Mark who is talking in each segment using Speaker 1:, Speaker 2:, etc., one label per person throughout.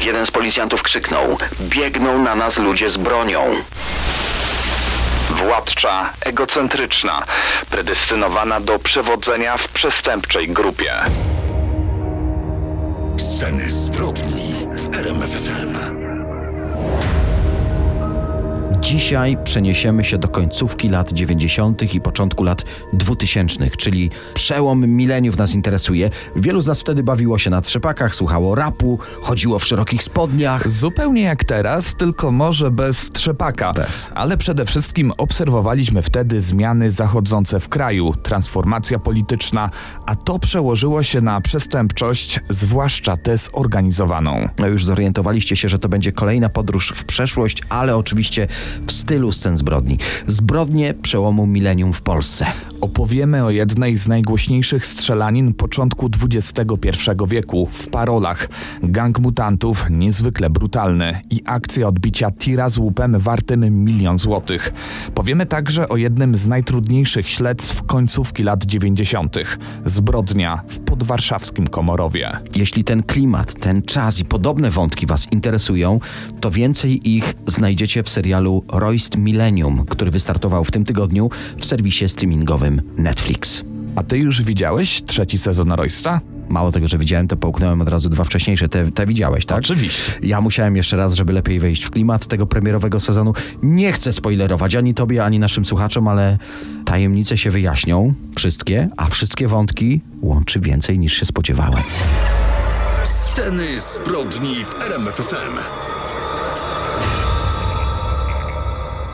Speaker 1: Jeden z policjantów krzyknął: Biegną na nas ludzie z bronią. Władcza, egocentryczna, predestynowana do przewodzenia w przestępczej grupie.
Speaker 2: Sceny zbrodni w RMFFM.
Speaker 3: Dzisiaj przeniesiemy się do końcówki lat 90. i początku lat 2000, czyli przełom mileniów nas interesuje. Wielu z nas wtedy bawiło się na trzepakach, słuchało rapu, chodziło w szerokich spodniach.
Speaker 4: Zupełnie jak teraz, tylko może bez trzepaka.
Speaker 3: Bez.
Speaker 4: Ale przede wszystkim obserwowaliśmy wtedy zmiany zachodzące w kraju, transformacja polityczna, a to przełożyło się na przestępczość, zwłaszcza tę zorganizowaną.
Speaker 3: No już zorientowaliście się, że to będzie kolejna podróż w przeszłość, ale oczywiście w stylu scen zbrodni. Zbrodnie przełomu milenium w Polsce.
Speaker 4: Opowiemy o jednej z najgłośniejszych strzelanin początku XXI wieku w parolach. Gang mutantów niezwykle brutalny i akcja odbicia tira z łupem wartym milion złotych. Powiemy także o jednym z najtrudniejszych śledztw końcówki lat 90. Zbrodnia w podwarszawskim Komorowie.
Speaker 3: Jeśli ten klimat, ten czas i podobne wątki Was interesują, to więcej ich znajdziecie w serialu Royst Millennium, który wystartował w tym tygodniu w serwisie streamingowym Netflix.
Speaker 4: A ty już widziałeś trzeci sezon Roysta?
Speaker 3: Mało tego, że widziałem, to połknąłem od razu dwa wcześniejsze. Te, te widziałeś, tak?
Speaker 4: Oczywiście.
Speaker 3: Ja musiałem jeszcze raz, żeby lepiej wejść w klimat tego premierowego sezonu. Nie chcę spoilerować ani tobie, ani naszym słuchaczom, ale tajemnice się wyjaśnią. Wszystkie, a wszystkie wątki łączy więcej niż się spodziewałem.
Speaker 2: Sceny zbrodni w RMFFM.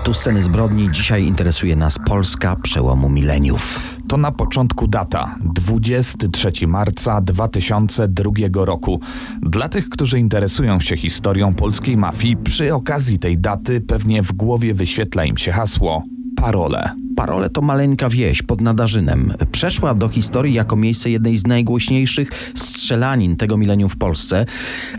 Speaker 3: Tu sceny zbrodni. Dzisiaj interesuje nas Polska przełomu mileniów.
Speaker 4: To na początku data 23 marca 2002 roku. Dla tych, którzy interesują się historią polskiej mafii, przy okazji tej daty pewnie w głowie wyświetla im się hasło parole.
Speaker 3: Parole to maleńka wieś pod Nadarzynem. Przeszła do historii jako miejsce jednej z najgłośniejszych strzelanin tego milenium w Polsce,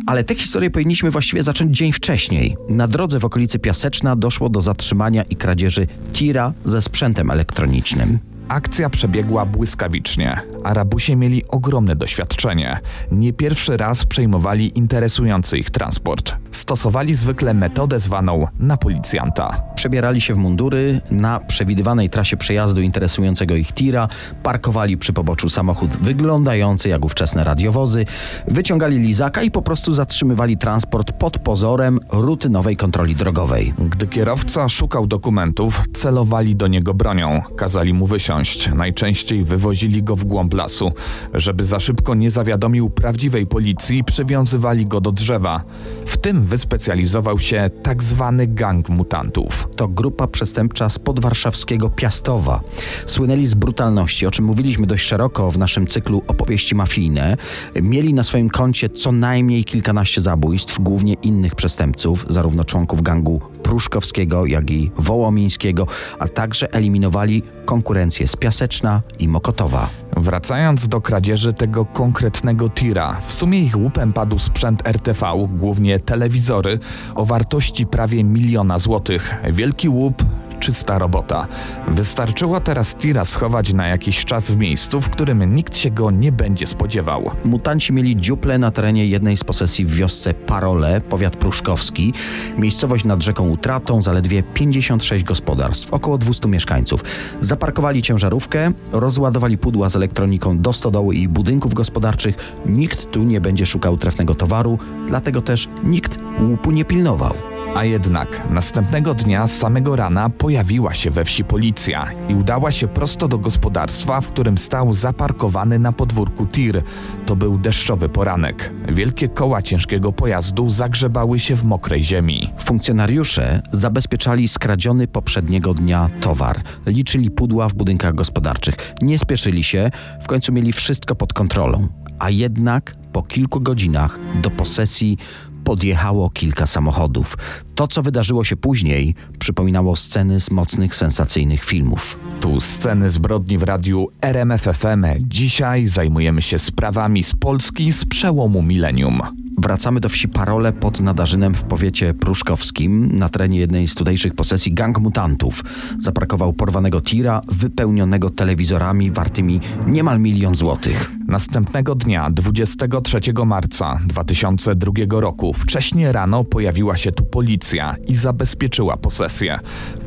Speaker 3: ale tę historię powinniśmy właściwie zacząć dzień wcześniej. Na drodze w okolicy Piaseczna doszło do zatrzymania i kradzieży tira ze sprzętem elektronicznym.
Speaker 4: Akcja przebiegła błyskawicznie. Arabusie mieli ogromne doświadczenie. Nie pierwszy raz przejmowali interesujący ich transport. Stosowali zwykle metodę zwaną na policjanta.
Speaker 3: Przebierali się w mundury na przewidywanej trasie przejazdu interesującego ich tira, parkowali przy poboczu samochód wyglądający jak ówczesne radiowozy, wyciągali lizaka i po prostu zatrzymywali transport pod pozorem rutynowej kontroli drogowej.
Speaker 4: Gdy kierowca szukał dokumentów, celowali do niego bronią, kazali mu wysiąść. Najczęściej wywozili go w głąb lasu. Żeby za szybko nie zawiadomił prawdziwej policji, przywiązywali go do drzewa. W tym wyspecjalizował się tak zwany gang mutantów.
Speaker 3: To grupa przestępcza z podwarszawskiego Piastowa. Słynęli z brutalności, o czym mówiliśmy dość szeroko w naszym cyklu opowieści mafijne. Mieli na swoim koncie co najmniej kilkanaście zabójstw, głównie innych przestępców, zarówno członków gangu Pruszkowskiego, jak i Wołomińskiego, a także eliminowali konkurencję z Piaseczna i Mokotowa.
Speaker 4: Wracając do kradzieży tego konkretnego tira, w sumie ich łupem padł sprzęt RTV, głównie telewizory, o wartości prawie miliona złotych. Wielki łup, czysta robota. Wystarczyło teraz tira schować na jakiś czas w miejscu, w którym nikt się go nie będzie spodziewał.
Speaker 3: Mutanci mieli dziuple na terenie jednej z posesji w wiosce Parole, powiat pruszkowski. Miejscowość nad rzeką Utratą, zaledwie 56 gospodarstw, około 200 mieszkańców. Zaparkowali ciężarówkę, rozładowali pudła z elektroniką do stodoły i budynków gospodarczych. Nikt tu nie będzie szukał trefnego towaru, dlatego też nikt łupu nie pilnował.
Speaker 4: A jednak następnego dnia z samego rana pojawiła się we wsi policja i udała się prosto do gospodarstwa, w którym stał zaparkowany na podwórku tir. To był deszczowy poranek. Wielkie koła ciężkiego pojazdu zagrzebały się w mokrej ziemi.
Speaker 3: Funkcjonariusze zabezpieczali skradziony poprzedniego dnia towar. Liczyli pudła w budynkach gospodarczych. Nie spieszyli się, w końcu mieli wszystko pod kontrolą. a jednak po kilku godzinach do posesji podjechało kilka samochodów. To, co wydarzyło się później, przypominało sceny z mocnych, sensacyjnych filmów.
Speaker 4: Tu sceny zbrodni w radiu RMFFM. Dzisiaj zajmujemy się sprawami z Polski z przełomu milenium.
Speaker 3: Wracamy do wsi Parole pod Nadarzynem w powiecie pruszkowskim. Na terenie jednej z tutejszych posesji gang mutantów zaparkował porwanego tira wypełnionego telewizorami wartymi niemal milion złotych.
Speaker 4: Następnego dnia, 23 marca 2002 roku, wcześnie rano pojawiła się tu policja i zabezpieczyła posesję.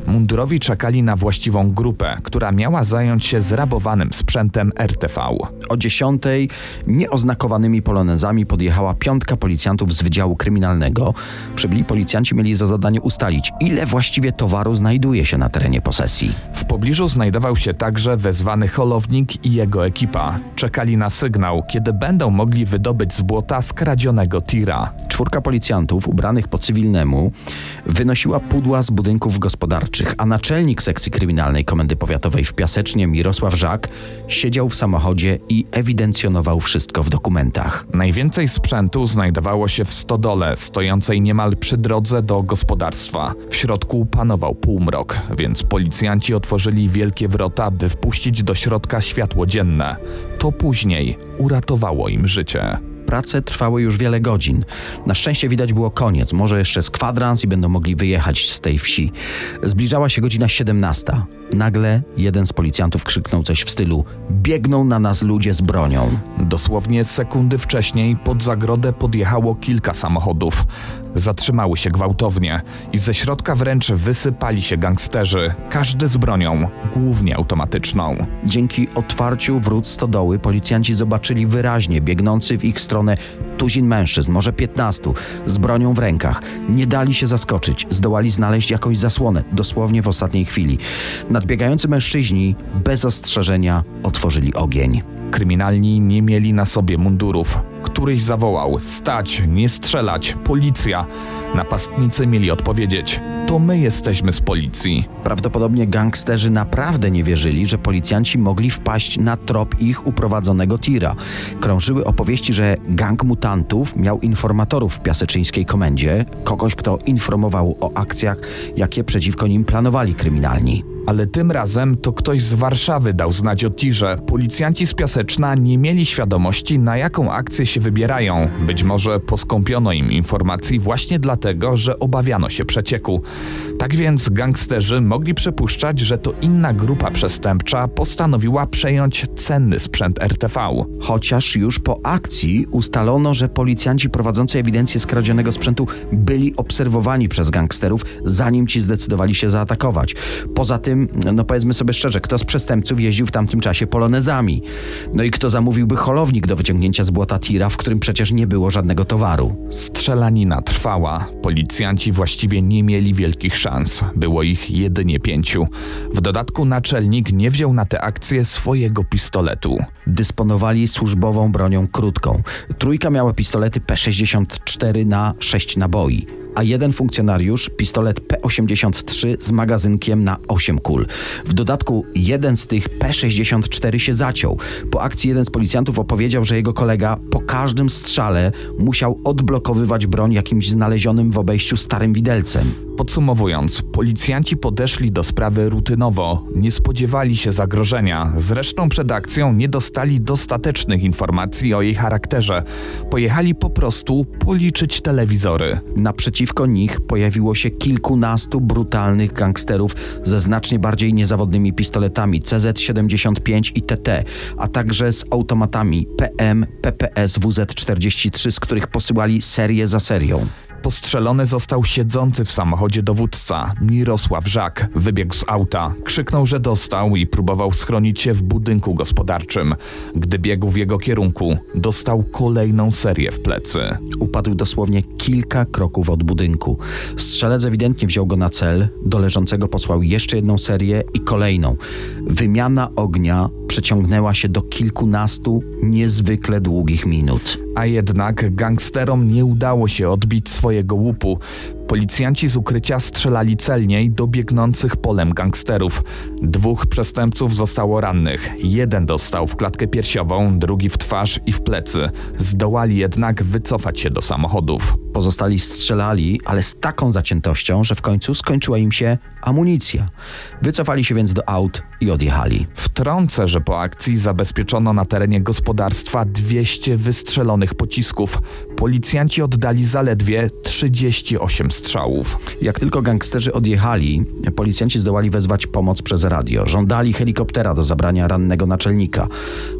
Speaker 4: Mundurowi czekali na właściwą grupę, która miała zająć się zrabowanym sprzętem RTV.
Speaker 3: O 10 nieoznakowanymi polonezami podjechała piątka policjantów z Wydziału Kryminalnego. Przybyli policjanci mieli za zadanie ustalić, ile właściwie towaru znajduje się na terenie posesji.
Speaker 4: W pobliżu znajdował się także wezwany holownik i jego ekipa. Czekali na sygnał, kiedy będą mogli wydobyć z błota skradzionego tira.
Speaker 3: Czwórka policjantów ubranych po cywilnemu wynosiła pudła z budynków gospodarczych, a naczelnik sekcji kryminalnej Komendy Powiatowej w Piasecznie Mirosław Żak siedział w samochodzie i ewidencjonował wszystko w dokumentach.
Speaker 4: Najwięcej sprzętu znajdowało się w stodole, stojącej niemal przy drodze do gospodarstwa. W środku panował półmrok, więc policjanci otworzyli wielkie wrota, by wpuścić do środka światło dzienne. To później uratowało im życie.
Speaker 3: Prace trwały już wiele godzin. Na szczęście widać było koniec, może jeszcze z kwadrans i będą mogli wyjechać z tej wsi. Zbliżała się godzina 17. Nagle jeden z policjantów krzyknął coś w stylu: Biegną na nas ludzie z bronią.
Speaker 4: Dosłownie sekundy wcześniej pod zagrodę podjechało kilka samochodów. Zatrzymały się gwałtownie i ze środka wręcz wysypali się gangsterzy, każdy z bronią, głównie automatyczną.
Speaker 3: Dzięki otwarciu wrót stodoły policjanci zobaczyli wyraźnie biegnący w ich stronę tuzin mężczyzn, może 15, z bronią w rękach. Nie dali się zaskoczyć, zdołali znaleźć jakąś zasłonę, dosłownie w ostatniej chwili. Nadbiegający mężczyźni bez ostrzeżenia otworzyli ogień.
Speaker 4: Kryminalni nie mieli na sobie mundurów. Któryś zawołał: Stać, nie strzelać, policja. Napastnicy mieli odpowiedzieć: To my jesteśmy z policji.
Speaker 3: Prawdopodobnie gangsterzy naprawdę nie wierzyli, że policjanci mogli wpaść na trop ich uprowadzonego tira. Krążyły opowieści, że gang mutantów miał informatorów w piaseczyńskiej komendzie, kogoś, kto informował o akcjach, jakie przeciwko nim planowali kryminalni.
Speaker 4: Ale tym razem to ktoś z Warszawy dał znać o tirze. Policjanci z Piaseczna nie mieli świadomości, na jaką akcję się wybierają. Być może poskąpiono im informacji właśnie dlatego, że obawiano się przecieku. Tak więc gangsterzy mogli przypuszczać, że to inna grupa przestępcza postanowiła przejąć cenny sprzęt RTV.
Speaker 3: Chociaż już po akcji ustalono, że policjanci prowadzący ewidencję skradzionego sprzętu byli obserwowani przez gangsterów, zanim ci zdecydowali się zaatakować. Poza tym, no powiedzmy sobie szczerze, kto z przestępców jeździł w tamtym czasie polonezami? No i kto zamówiłby holownik do wyciągnięcia z błota tira, w którym przecież nie było żadnego towaru?
Speaker 4: Strzelanina trwała. Policjanci właściwie nie mieli wielkich szans. Było ich jedynie pięciu. W dodatku naczelnik nie wziął na tę akcję swojego pistoletu.
Speaker 3: Dysponowali służbową bronią krótką. Trójka miała pistolety P64 na 6 naboi a jeden funkcjonariusz pistolet P83 z magazynkiem na 8 kul. W dodatku jeden z tych P64 się zaciął. Po akcji jeden z policjantów opowiedział, że jego kolega po każdym strzale musiał odblokowywać broń jakimś znalezionym w obejściu starym widelcem.
Speaker 4: Podsumowując, policjanci podeszli do sprawy rutynowo, nie spodziewali się zagrożenia, zresztą przed akcją nie dostali dostatecznych informacji o jej charakterze. Pojechali po prostu policzyć telewizory.
Speaker 3: Naprzeciwko nich pojawiło się kilkunastu brutalnych gangsterów ze znacznie bardziej niezawodnymi pistoletami CZ-75 i TT, a także z automatami PM, PPS, WZ-43, z których posyłali serię za serią.
Speaker 4: Postrzelony został siedzący w samochodzie dowódca, Mirosław Żak. Wybiegł z auta, krzyknął, że dostał i próbował schronić się w budynku gospodarczym. Gdy biegł w jego kierunku, dostał kolejną serię w plecy.
Speaker 3: Upadł dosłownie kilka kroków od budynku. Strzelec ewidentnie wziął go na cel, do leżącego posłał jeszcze jedną serię i kolejną. Wymiana ognia przeciągnęła się do kilkunastu niezwykle długich minut.
Speaker 4: A jednak gangsterom nie udało się odbić swojego łupu. Policjanci z ukrycia strzelali celniej do biegnących polem gangsterów. Dwóch przestępców zostało rannych. Jeden dostał w klatkę piersiową, drugi w twarz i w plecy. Zdołali jednak wycofać się do samochodów.
Speaker 3: Pozostali strzelali, ale z taką zaciętością, że w końcu skończyła im się amunicja. Wycofali się więc do aut i odjechali.
Speaker 4: Wtrącę, że po akcji zabezpieczono na terenie gospodarstwa 200 wystrzelonych pocisków. Policjanci oddali zaledwie 38 strzałów.
Speaker 3: Jak tylko gangsterzy odjechali, policjanci zdołali wezwać pomoc przez radio. Żądali helikoptera do zabrania rannego naczelnika.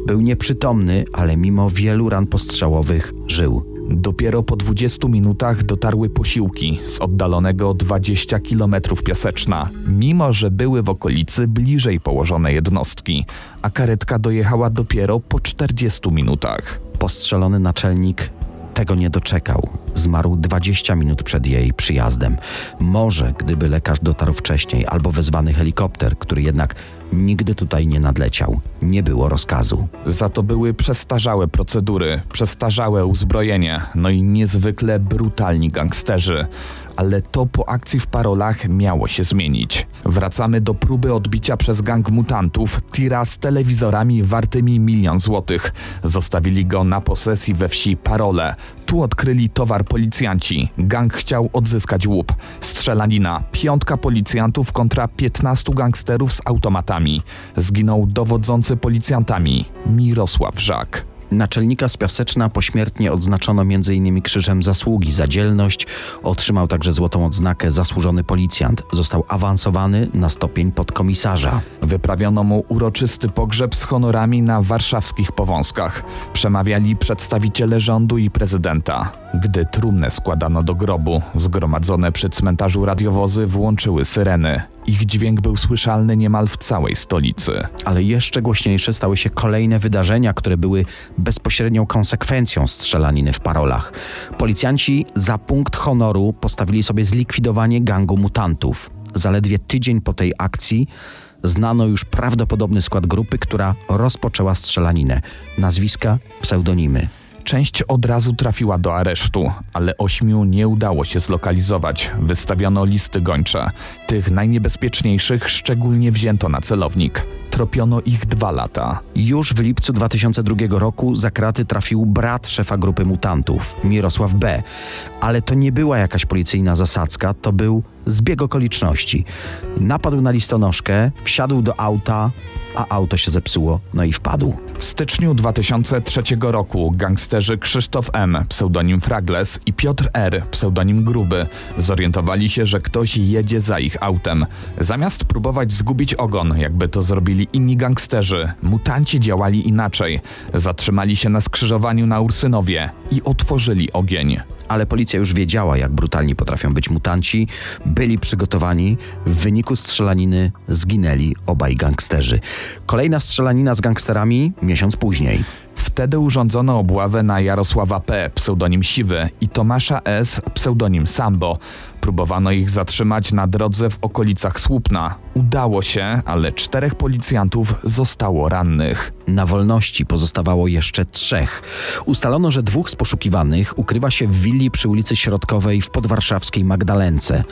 Speaker 3: Był nieprzytomny, ale mimo wielu ran postrzałowych żył.
Speaker 4: Dopiero po 20 minutach dotarły posiłki z oddalonego 20 km Piaseczna, mimo że były w okolicy bliżej położone jednostki, a karetka dojechała dopiero po 40 minutach.
Speaker 3: Postrzelony naczelnik tego nie doczekał. Zmarł 20 minut przed jej przyjazdem. Może gdyby lekarz dotarł wcześniej albo wezwany helikopter, który jednak nigdy tutaj nie nadleciał, nie było rozkazu.
Speaker 4: Za to były przestarzałe procedury, przestarzałe uzbrojenie, no i niezwykle brutalni gangsterzy. Ale to po akcji w parolach miało się zmienić. Wracamy do próby odbicia przez gang mutantów tira z telewizorami wartymi milion złotych. Zostawili go na posesji we wsi Parole. Tu odkryli towar policjanci. Gang chciał odzyskać łup. Strzelanina. Piątka policjantów kontra 15 gangsterów z automatami. Zginął dowodzący policjantami Mirosław Żak.
Speaker 3: Naczelnika z Piaseczna pośmiertnie odznaczono m.in. Krzyżem Zasługi za dzielność. Otrzymał także złotą odznakę Zasłużony Policjant. Został awansowany na stopień podkomisarza.
Speaker 4: Wyprawiono mu uroczysty pogrzeb z honorami na warszawskich powązkach. Przemawiali przedstawiciele rządu i prezydenta. Gdy trumnę składano do grobu, zgromadzone przy cmentarzu radiowozy włączyły syreny. Ich dźwięk był słyszalny niemal w całej stolicy.
Speaker 3: Ale jeszcze głośniejsze stały się kolejne wydarzenia, które były bezpośrednią konsekwencją strzelaniny w parolach. Policjanci za punkt honoru postawili sobie zlikwidowanie gangu mutantów. Zaledwie tydzień po tej akcji znano już prawdopodobny skład grupy, która rozpoczęła strzelaninę. Nazwiska, pseudonimy.
Speaker 4: Część od razu trafiła do aresztu, ale ośmiu nie udało się zlokalizować. Wystawiono listy gończe. Tych najniebezpieczniejszych szczególnie wzięto na celownik. Tropiono ich dwa lata.
Speaker 3: Już w lipcu 2002 roku za kraty trafił brat szefa grupy mutantów, Mirosław B. Ale to nie była jakaś policyjna zasadzka, to był zbieg okoliczności. Napadł na listonoszkę, wsiadł do auta, a auto się zepsuło, no i wpadł.
Speaker 4: W styczniu 2003 roku gangsterzy Krzysztof M., pseudonim Fragles i Piotr R., pseudonim Gruby, zorientowali się, że ktoś jedzie za ich autem. Zamiast próbować zgubić ogon, jakby to zrobili inni gangsterzy, mutanci działali inaczej. Zatrzymali się na skrzyżowaniu na Ursynowie i otworzyli ogień.
Speaker 3: ale policja już wiedziała, jak brutalni potrafią być mutanci, byli przygotowani. W wyniku strzelaniny zginęli obaj gangsterzy. Kolejna strzelanina z gangsterami miesiąc później.
Speaker 4: Wtedy urządzono obławę na Jarosława P., pseudonim Siwy, i Tomasza S., pseudonim Sambo. Próbowano ich zatrzymać na drodze w okolicach Słupna. Udało się, ale czterech policjantów zostało rannych.
Speaker 3: Na wolności pozostawało jeszcze trzech. Ustalono, że dwóch z poszukiwanych ukrywa się w willi przy ulicy Środkowej w podwarszawskiej Magdalence.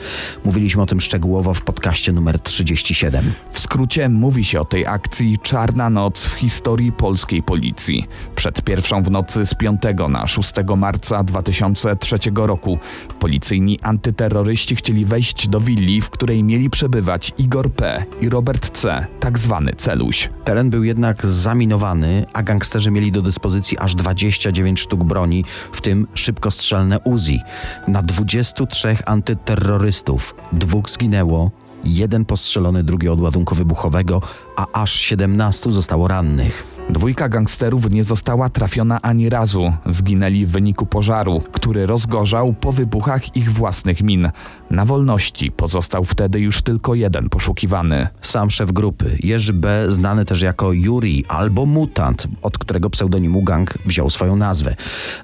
Speaker 3: Mówiliśmy o tym szczegółowo w podcaście numer 37.
Speaker 4: W skrócie mówi się o tej akcji Czarna Noc w historii polskiej policji. Przed pierwszą w nocy z 5 na 6 marca 2003 roku policyjni antyterroryści chcieli wejść do willi, w której mieli przebywać Igor P. i Robert C., tak zwany celuś.
Speaker 3: Teren był jednak zaminowany, a gangsterzy mieli do dyspozycji aż 29 sztuk broni, w tym szybkostrzelne Uzi. Na 23 antyterrorystów dwóch zginęło, jeden postrzelony, drugi od ładunku wybuchowego, a aż 17 zostało rannych.
Speaker 4: Dwójka gangsterów nie została trafiona ani razu. Zginęli w wyniku pożaru, który rozgorzał po wybuchach ich własnych min. Na wolności pozostał wtedy już tylko jeden poszukiwany.
Speaker 3: Sam szef grupy, Jerzy B., znany też jako Yuri albo Mutant, od którego pseudonimu gang wziął swoją nazwę,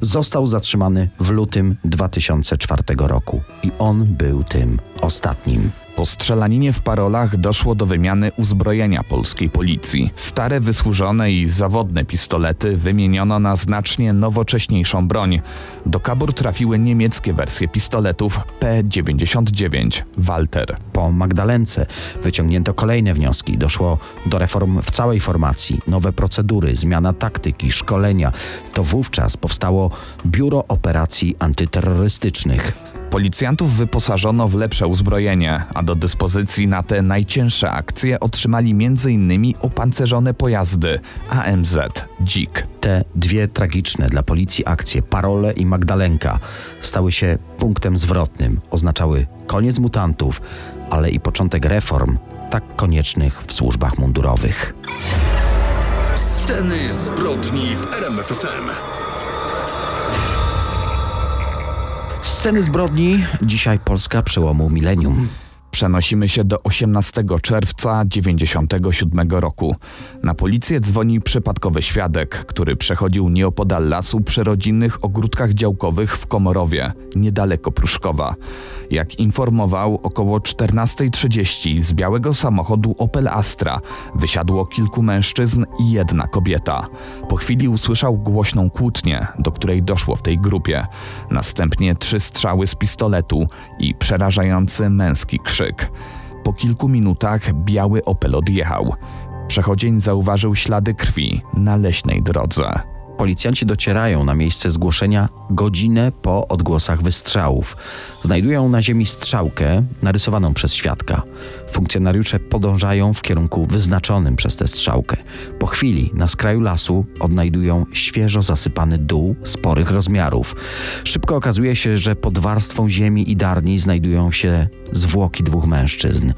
Speaker 3: został zatrzymany w lutym 2004 roku i on był tym ostatnim.
Speaker 4: Po strzelaninie w parolach doszło do wymiany uzbrojenia polskiej policji. Stare, wysłużone i zawodne pistolety wymieniono na znacznie nowocześniejszą broń. Do kabur trafiły niemieckie wersje pistoletów P99 Walter.
Speaker 3: Po Magdalence wyciągnięto kolejne wnioski. Doszło do reform w całej formacji, nowe procedury, zmiana taktyki, szkolenia. To wówczas powstało Biuro Operacji Antyterrorystycznych.
Speaker 4: Policjantów wyposażono w lepsze uzbrojenie, a do dyspozycji na te najcięższe akcje otrzymali m.in. opancerzone pojazdy AMZ Dzik.
Speaker 3: Te dwie tragiczne dla policji akcje, Parole i Magdalenka, stały się punktem zwrotnym. Oznaczały koniec mutantów, ale i początek reform, tak koniecznych w służbach mundurowych.
Speaker 2: Sceny zbrodni w RMFFM.
Speaker 3: Sceny zbrodni, dzisiaj Polska przełomu milenium.
Speaker 4: Przenosimy się do 18 czerwca 97 roku. Na policję dzwoni przypadkowy świadek, który przechodził nieopodal lasu przy rodzinnych ogródkach działkowych w Komorowie, niedaleko Pruszkowa. Jak informował, około 14.30 z białego samochodu Opel Astra wysiadło kilku mężczyzn i jedna kobieta. Po chwili usłyszał głośną kłótnię, do której doszło w tej grupie. Następnie trzy strzały z pistoletu i przerażający męski krzyk. Po kilku minutach biały Opel odjechał. Przechodzień zauważył ślady krwi na leśnej drodze.
Speaker 3: Policjanci docierają na miejsce zgłoszenia godzinę po odgłosach wystrzałów. Znajdują na ziemi strzałkę narysowaną przez świadka. Funkcjonariusze podążają w kierunku wyznaczonym przez tę strzałkę. Po chwili na skraju lasu odnajdują świeżo zasypany dół sporych rozmiarów. Szybko okazuje się, że pod warstwą ziemi i darni znajdują się zwłoki dwóch mężczyzn.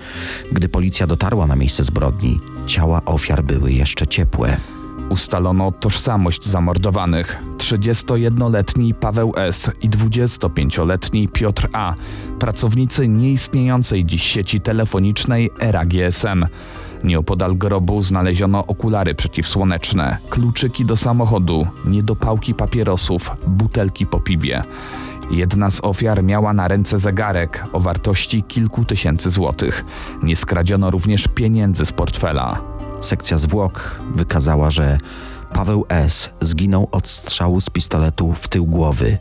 Speaker 3: Gdy policja dotarła na miejsce zbrodni, ciała ofiar były jeszcze ciepłe.
Speaker 4: Ustalono tożsamość zamordowanych. 31-letni Paweł S. i 25-letni Piotr A. Pracownicy nieistniejącej dziś sieci telefonicznej ERA GSM. Nieopodal grobu znaleziono okulary przeciwsłoneczne, kluczyki do samochodu, niedopałki papierosów, butelki po piwie. Jedna z ofiar miała na ręce zegarek o wartości kilku tysięcy złotych. Nie skradziono również pieniędzy z portfela.
Speaker 3: Sekcja zwłok wykazała, że Paweł S. zginął od strzału z pistoletu w tył głowy.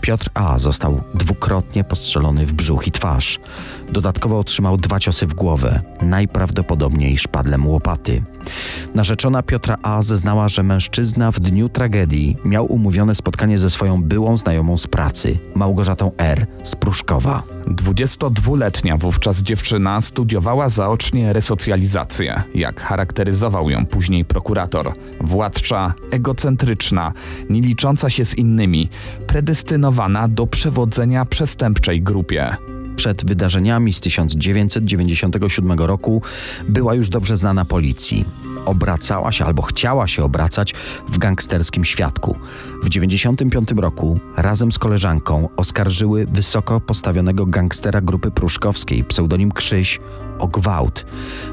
Speaker 3: Piotr A. został dwukrotnie postrzelony w brzuch i twarz. Dodatkowo otrzymał dwa ciosy w głowę, najprawdopodobniej szpadlem łopaty. Narzeczona Piotra A. zeznała, że mężczyzna w dniu tragedii miał umówione spotkanie ze swoją byłą znajomą z pracy, Małgorzatą R. z Pruszkowa.
Speaker 4: 22-letnia wówczas dziewczyna studiowała zaocznie resocjalizację, jak charakteryzował ją później prokurator. Władcza, egocentryczna, nie licząca się z innymi, predestynowana do przewodzenia przestępczej grupie.
Speaker 3: Przed wydarzeniami z 1997 roku była już dobrze znana policji. Obracała się albo chciała się obracać w gangsterskim świadku. W 1995 roku razem z koleżanką oskarżyły wysoko postawionego gangstera grupy pruszkowskiej, pseudonim Krzyś, o gwałt.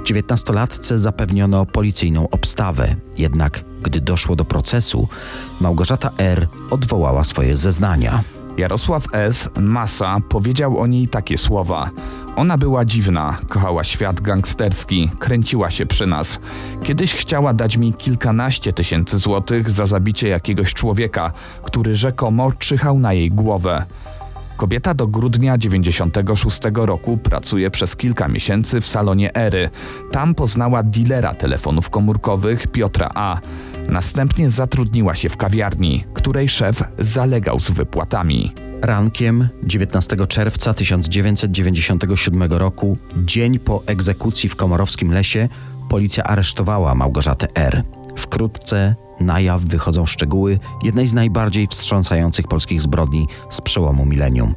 Speaker 3: 19-latce zapewniono policyjną obstawę, jednak gdy doszło do procesu, Małgorzata R. odwołała swoje zeznania.
Speaker 4: Jarosław S., Masa, powiedział o niej takie słowa. Ona była dziwna, kochała świat gangsterski, kręciła się przy nas. Kiedyś chciała dać mi kilkanaście tysięcy złotych za zabicie jakiegoś człowieka, który rzekomo czyhał na jej głowę. Kobieta do grudnia 96 roku pracuje przez kilka miesięcy w salonie Ery. Tam poznała dilera telefonów komórkowych Piotra A. Następnie zatrudniła się w kawiarni, której szef zalegał z wypłatami.
Speaker 3: Rankiem 19 czerwca 1997 roku, dzień po egzekucji w komorowskim lesie, policja aresztowała Małgorzatę R. Wkrótce na jaw wychodzą szczegóły jednej z najbardziej wstrząsających polskich zbrodni z przełomu milenium.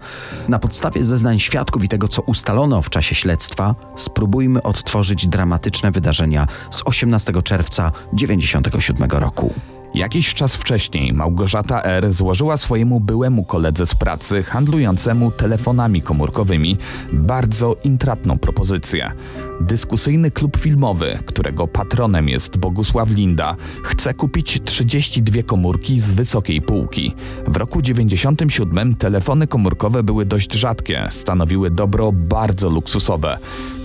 Speaker 3: Na podstawie zeznań świadków i tego, co ustalono w czasie śledztwa, spróbujmy odtworzyć dramatyczne wydarzenia z 18 czerwca 1997 roku.
Speaker 4: Jakiś czas wcześniej Małgorzata R. złożyła swojemu byłemu koledze z pracy, handlującemu telefonami komórkowymi, bardzo intratną propozycję. Dyskusyjny klub filmowy, którego patronem jest Bogusław Linda, chce kupić 32 komórki z wysokiej półki. W roku 97 telefony komórkowe były dość rzadkie, stanowiły dobro bardzo luksusowe.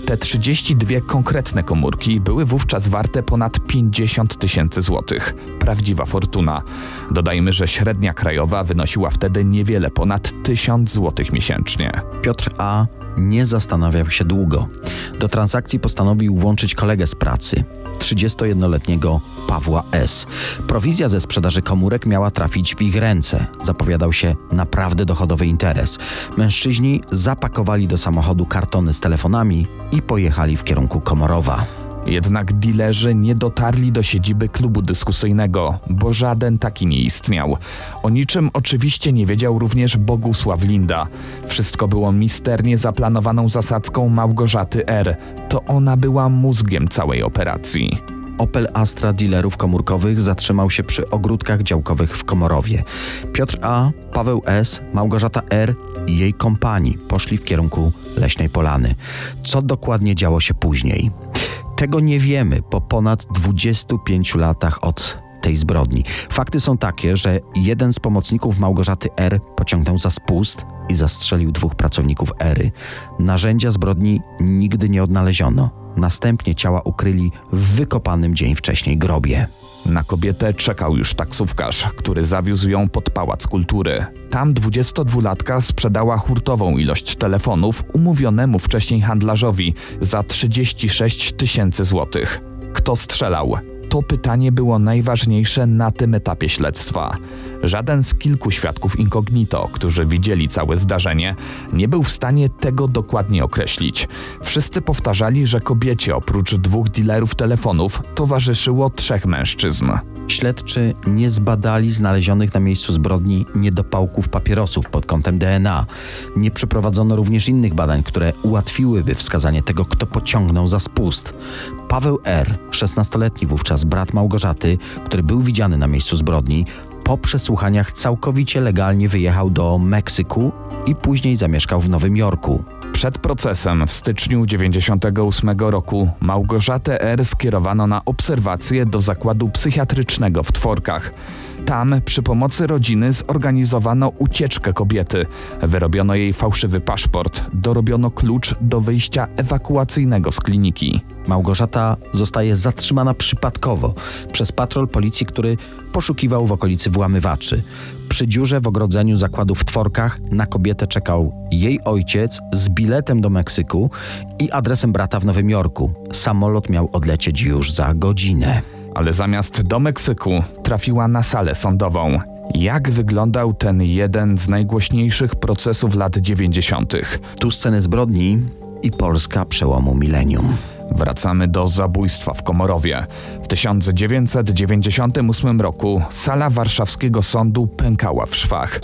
Speaker 4: Te 32 konkretne komórki były wówczas warte ponad 50 tysięcy złotych. Prawdziwa fortuna. Dodajmy, że średnia krajowa wynosiła wtedy niewiele ponad 1000 złotych miesięcznie.
Speaker 3: Piotr A. nie zastanawiał się długo. Do transakcji postanowił włączyć kolegę z pracy, 31-letniego Pawła S. Prowizja ze sprzedaży komórek miała trafić w ich ręce. Zapowiadał się naprawdę dochodowy interes. Mężczyźni zapakowali do samochodu kartony z telefonami i pojechali w kierunku Komorowa.
Speaker 4: Jednak dilerzy nie dotarli do siedziby klubu dyskusyjnego, bo żaden taki nie istniał. O niczym oczywiście nie wiedział również Bogusław Linda. Wszystko było misternie zaplanowaną zasadzką Małgorzaty R. To ona była mózgiem całej operacji.
Speaker 3: Opel Astra dealerów komórkowych zatrzymał się przy ogródkach działkowych w Komorowie. Piotr A., Paweł S., Małgorzata R. i jej kompanii poszli w kierunku Leśnej Polany. Co dokładnie działo się później? Tego nie wiemy po ponad 25 latach od tej zbrodni. Fakty są takie, że jeden z pomocników Małgorzaty R. pociągnął za spust i zastrzelił dwóch pracowników Ery. Narzędzia zbrodni nigdy nie odnaleziono. Następnie ciała ukryli w wykopanym dzień wcześniej grobie.
Speaker 4: Na kobietę czekał już taksówkarz, który zawiózł ją pod Pałac Kultury. Tam 22-latka sprzedała hurtową ilość telefonów umówionemu wcześniej handlarzowi za 36 tysięcy złotych. Kto strzelał? To pytanie było najważniejsze na tym etapie śledztwa. Żaden z kilku świadków incognito, którzy widzieli całe zdarzenie, nie był w stanie tego dokładnie określić. Wszyscy powtarzali, że kobiecie oprócz dwóch dealerów telefonów towarzyszyło trzech mężczyzn.
Speaker 3: Śledczy nie zbadali znalezionych na miejscu zbrodni niedopałków papierosów pod kątem DNA. Nie przeprowadzono również innych badań, które ułatwiłyby wskazanie tego, kto pociągnął za spust. Paweł R., 16-letni wówczas brat Małgorzaty, który był widziany na miejscu zbrodni, po przesłuchaniach całkowicie legalnie wyjechał do Meksyku i później zamieszkał w Nowym Jorku.
Speaker 4: Przed procesem w styczniu 98 roku Małgorzatę R. skierowano na obserwację do zakładu psychiatrycznego w Tworkach. Tam przy pomocy rodziny zorganizowano ucieczkę kobiety. Wyrobiono jej fałszywy paszport, dorobiono klucz do wyjścia ewakuacyjnego z kliniki.
Speaker 3: Małgorzata zostaje zatrzymana przypadkowo przez patrol policji, który poszukiwał w okolicy włamywaczy. Przy dziurze w ogrodzeniu zakładu w Tworkach na kobietę czekał jej ojciec z biletem do Meksyku i adresem brata w Nowym Jorku. Samolot miał odlecieć już za godzinę.
Speaker 4: Ale zamiast do Meksyku trafiła na salę sądową. Jak wyglądał ten jeden z najgłośniejszych procesów lat 90.?
Speaker 3: Tu sceny zbrodni i Polska przełomu milenium.
Speaker 4: Wracamy do zabójstwa w Komorowie. W 1998 roku sala warszawskiego sądu pękała w szwach.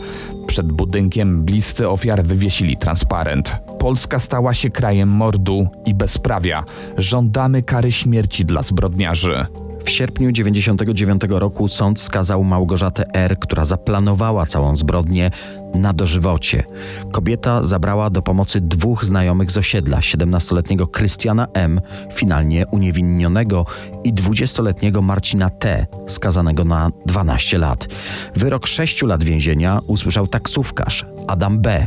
Speaker 4: Przed budynkiem bliscy ofiar wywiesili transparent. Polska stała się krajem mordu i bezprawia. Żądamy kary śmierci dla zbrodniarzy.
Speaker 3: W sierpniu 99 roku sąd skazał Małgorzatę R., która zaplanowała całą zbrodnię, na dożywocie. Kobieta zabrała do pomocy dwóch znajomych z osiedla, 17-letniego Krystiana M., finalnie uniewinnionego, i 20-letniego Marcina T., skazanego na 12 lat. Wyrok 6 lat więzienia usłyszał taksówkarz Adam B.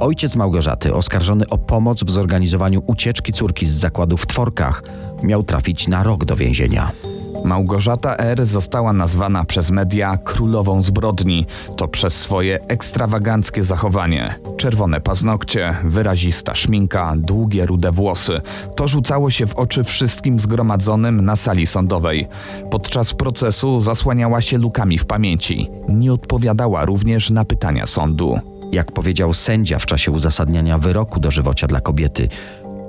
Speaker 3: Ojciec Małgorzaty, oskarżony o pomoc w zorganizowaniu ucieczki córki z zakładu w Tworkach, miał trafić na rok do więzienia.
Speaker 4: Małgorzata R. została nazwana przez media królową zbrodni. To przez swoje ekstrawaganckie zachowanie. Czerwone paznokcie, wyrazista szminka, długie rude włosy. To rzucało się w oczy wszystkim zgromadzonym na sali sądowej. Podczas procesu zasłaniała się lukami w pamięci. Nie odpowiadała również na pytania sądu.
Speaker 3: Jak powiedział sędzia w czasie uzasadniania wyroku dożywocia dla kobiety,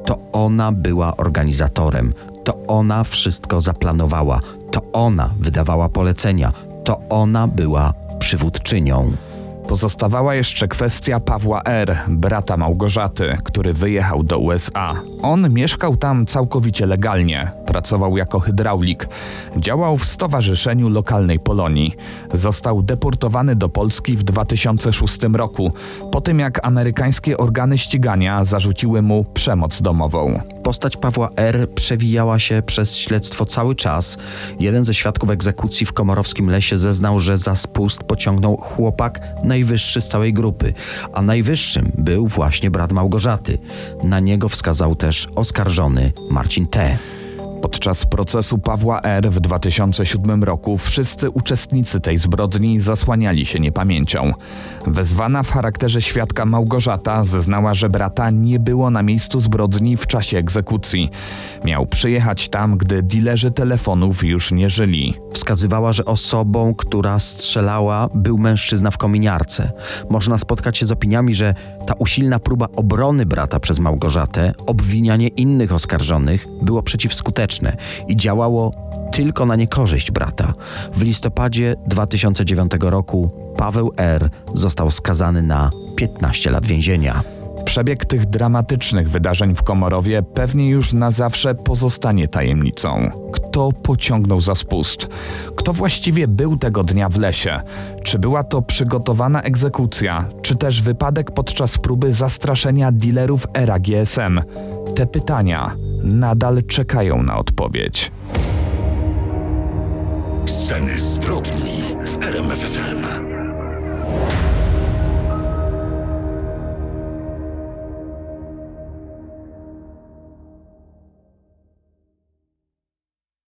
Speaker 3: to ona była organizatorem, to ona wszystko zaplanowała, to ona wydawała polecenia, to ona była przywódczynią.
Speaker 4: Pozostawała jeszcze kwestia Pawła R., brata Małgorzaty, który wyjechał do USA. On mieszkał tam całkowicie legalnie. Pracował jako hydraulik. Działał w Stowarzyszeniu Lokalnej Polonii. Został deportowany do Polski w 2006 roku, po tym jak amerykańskie organy ścigania zarzuciły mu przemoc domową.
Speaker 3: Postać Pawła R. przewijała się przez śledztwo cały czas. Jeden ze świadków egzekucji w komorowskim lesie zeznał, że za spust pociągnął chłopak najwyższy z całej grupy, a najwyższym był właśnie brat Małgorzaty. Na niego wskazał też oskarżony Marcin T.
Speaker 4: Podczas procesu Pawła R. w 2007 roku wszyscy uczestnicy tej zbrodni zasłaniali się niepamięcią. Wezwana w charakterze świadka Małgorzata zeznała, że brata nie było na miejscu zbrodni w czasie egzekucji. Miał przyjechać tam, gdy dilerzy telefonów już nie żyli.
Speaker 3: Wskazywała, że osobą, która strzelała, był mężczyzna w kominiarce. Można spotkać się z opiniami, że ta usilna próba obrony brata przez Małgorzatę, obwinianie innych oskarżonych było przeciwskuteczne i działało tylko na niekorzyść brata. W listopadzie 2009 roku Paweł R. został skazany na 15 lat więzienia.
Speaker 4: Przebieg tych dramatycznych wydarzeń w Komorowie pewnie już na zawsze pozostanie tajemnicą. Kto pociągnął za spust? Kto właściwie był tego dnia w lesie? Czy była to przygotowana egzekucja, czy też wypadek podczas próby zastraszenia dealerów era GSM? Te pytania nadal czekają na odpowiedź.
Speaker 2: Sceny zbrodni w RMF FM.